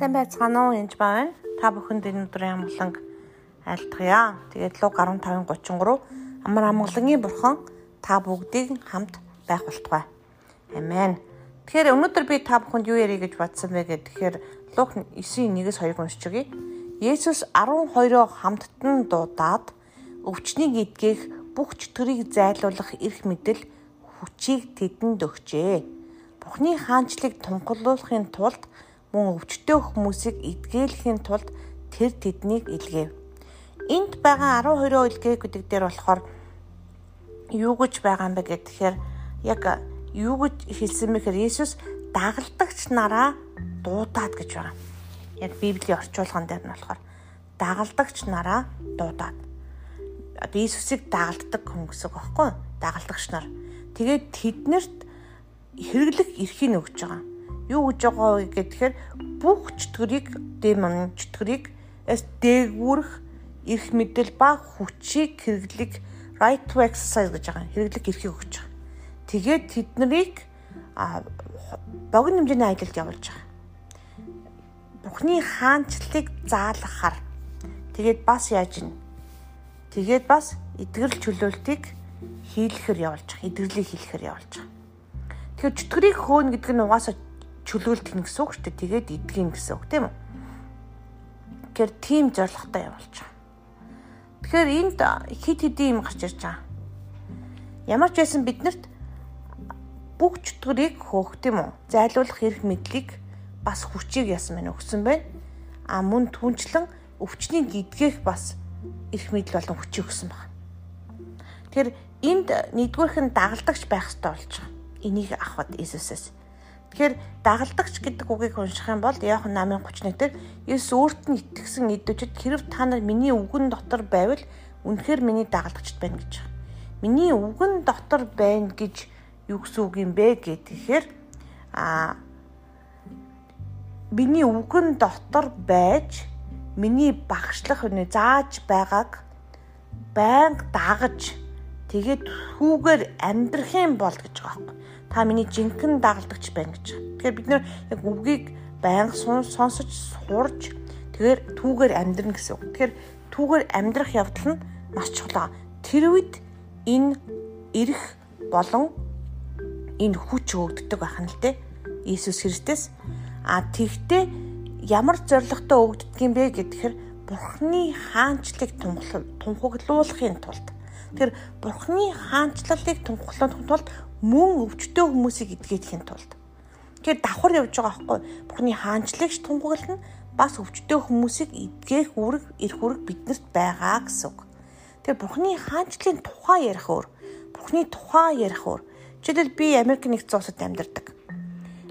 Сайн байцгаана уу? Янж байна. Та бүхэнд энэ өдрийн амгаланг айлтгая. Тэгээд луг 15:33 амар амгалангийн бурхан та бүгдийг хамт байх болтугай. Амен. Тэгэхээр өнөөдөр би та бүхэнд юу ярих гэж бодсон бэ гэхээр луг 9:1-с 2-ыг уншиж өгье. Есүс 12-оо хамттан дуудаад өвчнийг эдгэх бүх чөтгөрийг зайлуулах эрх мэдэл хүчийг тэдэнд өгчээ. Бухны хаанчлыг тунхаглуулахын тулд мөн өвчтөе хүмүүсийг эдгээлэхийн тулд тэр тэднийг илгээв. Энд байгаа 12 илгээг гэдэг дээр болохоор юу гэж байгаа юм бэ гэхээр яг юу гэж хэлсэн мэхээр Есүс дагалдагч нараа дуудаад гэж байгаа. Яг Библийн орчуулган дээр нь болохоор дагалдагч нараа дуудаад. Одоо Иесусыг дагалддаг хүн гэсэн үг байхгүй юу? Дагалдагч нар. Тэгээд тэднэрт хэрэглэх эрхийг өгч байгаа юу гэж байгаа вэ гэхээр бүх чөтгөрийг дэмэн чөтгөрийг дээгүүрх эрх мэдэл ба хүчийг хэрэглэх right to exercise гэж байгаа хэрэглэх эрхийг өгч байгаа. Тэгээд тэднийг богино хэмжээний аялалд явуулж байгаа. Бухны хаанчлалыг заалгахаар тэгээд бас яаж ин тэгээд бас эдгэрэл чөлөөлтийг хийлэхэр явуулж байгаа. Эдгэрлийг хийлэхэр явуулж байгаа. Тэгэхээр чөтгөрийг хөөн гэдэг нь угаасаа чөлөөлт гин гэсэн үг шүү дээ. Тэгээд идэгин гэсэн үг тийм үү? Тэгэхээр тийм зорилготой явуулж байгаа. Тэгэхээр энд хит хидийн юм гарч ирж байгаа. Ямар ч байсан биднэрт бүх чөтгөрийг хөөх тийм үү? Зайлуулах эрх мэдлийг бас хүчийг ясан байна өгсөн байна. А мөн түнчлэн өвчнийг гидгэх бас эрх мэдэл болон хүчийг өгсөн байна. Тэгэхээр энд нэгдүгээрх нь дагалдагч байх хэрэгтэй болж байгаа. Энийг авахд Иесусээс Тэгэхээр дагалдагч гэдэг үгийг унших юм бол Иохан 8:31 дээр Есүс өөрт нь итгэсэн идэвчид хэрв та нар миний үгэн дотор байвал үнэхээр миний дагалдагчд байна гэж байна. Миний үгэн дотор байна гэж юу гэсэн үг юм бэ гэхээр а миний үгэн дотор байж миний багшлах үнэ зааж байгааг байнга дагаж тэгээд хүүгээр амьдрах юм бол гэж байгаа юм та миний жинхэнэ дагалдагч байна гэж. Тэгэхээр бид нэр яг үгийг байнга сонсож сурж тэгэхээр түүгээр амьдрна гэсэн үг. Тэгэхээр түүгээр амьдрах явдал нь маш чухал. Тэр үед энэ эрх болон энэ хүч өгддөг байх нь л дээ. Иесус Христос а тэгтээ ямар зоригтой өгддөг юм бэ гэхээр Бурхны хаанчлыг тунхаглуулахын тулд тэр Бурхны хаанчлалыг тунхаглахын тулд мөн өвчтөе хүмүүсийг эдгэхийн тулд тэгэхээр давхар явж байгаа байхгүй Бурхны хаанчлагч тунхаглална бас өвчтөе хүмүүсийг эдгэх үүрэг эрх үүрэг биднэрт байгаа гэсэн үг. Тэгэхээр Бурхны хаанчлалын тухай ярих өөр. Бурхны тухай ярих өөр. Жишээлбэл би Америк нэгдсэн улсад амьдардаг.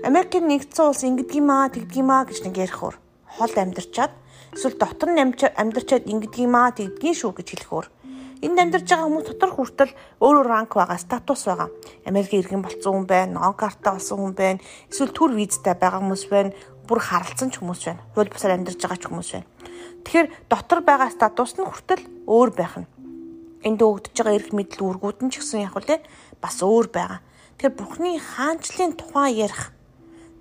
Америк нэгдсэн улс ингэдэг юм аа тэгдэг юм аа гэж нэг ярих өөр. Хол амьдарчаад эсвэл дотор нь амьдарчаад ингэдэг юм аа тэгдгийн шүү гэж хэлэх өөр. Энд амьдарч байгаа хүмүүс дотор хүртэл өөрөөр ранк байгаа, статус байгаа. Америкийн иргэн болсон хүн байна, нон карта болсон хүн байна, эсвэл төр визтэй байгаа хүмүүс байна, бүр харалцсан ч хүмүүс байна. Хууль бусаар амьдарч байгаа ч хүмүүс байна. Тэгэхээр дотор байгаа статус нь хүртэл өөр байх нь. Энд өгдөж байгаа эрх мэдэл үүргүүд нь ч гэсэн яг үлээ бас өөр байгаа. Тэгэхээр Бурхны хаанчлалын тухай ярих.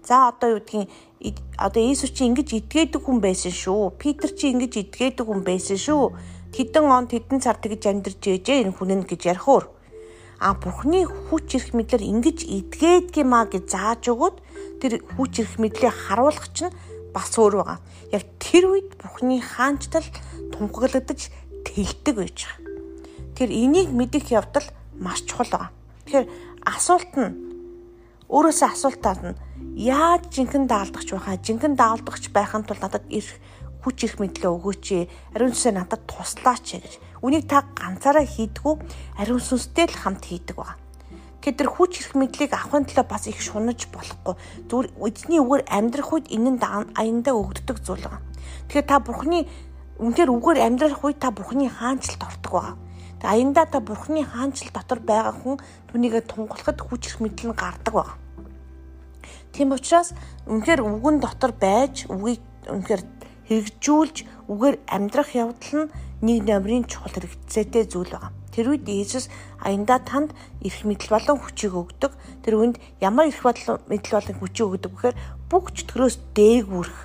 За одоо юу гэдгийг одоо Иесус чи ингэж идгээдэг хүн байсан шүү. Питер чи ингэж идгээдэг хүн байсан шүү хэдэн он хэдэн цар тэгж амьдарч ээжээ энэ хүн нь гэж ярих өөр. А Бурхны хүч ирэх мэдлэр ингэж идгээд гэмаа гэж зааж өгөөд тэр хүч ирэх мэдлээ харуулах чинь бас өөр байгаа. Яг тэр үед Бурхны хаанчтал тунхаглагдаж тэлдэг байж байгаа. Тэр энийг мэдэх явдал маш чухал байгаа. Тэгэхээр асуулт нь өөрөөсөө асуултаад нь яаж жинхэнэ даалдагч байхаа жинхэнэ даалдагч байхын тулд надад ирэх хүч их мэдлээ өгөөч ээ. Ариун сүнсээ надад туслаач гэж. Үнийг та ганцаараа хийдгүү ариун сүнстэй л хамт хийдэг ба. Тэгэхээр тэр хүч их мэдлийг авахын тулд бас их шунаж болохгүй. Зүгээр эзний үгээр амьдрах үед энэ нь аяндаа өгддөг зүйл байгаа. Тэгэхээр та бурхны үнээр үгээр амьдрах үед та бурхны хаанчлалд ордог байгаа. Тэгээ аяндаа та бурхны хаанчлал дотор байгаа хүн түүнийгээ тунгалахад хүч их мэдэл нь гардаг байгаа. Тийм учраас үнээр үгэн дотор байж үгийг үнээр хэрэгжүүлж үгээр амьдрах явдал нь нэг номерын чухал хэрэгцээтэй зүйл байна. Тэр үед Иесус аяндаа танд эрх мэдэл болон хүчийг өгдөг. Тэр үнд ямар эрх мэдэл болон хүчийг өгдөг гэхээр бүх чөтгөрөөс дээгүүрх.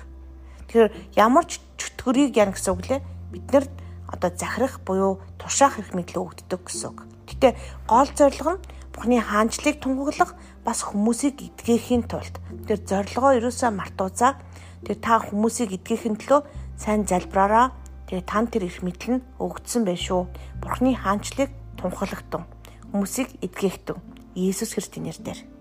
Тэгэхээр ямар ч чөтгөрийг яана гэсэн үг лээ. Бид нэр одоо захирах буюу тушаах эрх мэдлээ өгддөг гэсэн үг. Гэтэ гол зорилго нь Бурхны хаанчлыг тунхаглах бас хүмүүсийг эдгэхийн тулд тэр зорилгоо ерөөсөө мартуузаа тэр та хүмүүсийг эдгэхийн төлөө сайн залбираараа тэгээ тань тэр их мэдл нь өгдсөн байх шүү. Бурхны хаанчлыг тунхаглахтун хүмүүсийг эдгэхтэн Иесус Христосийн нэрээр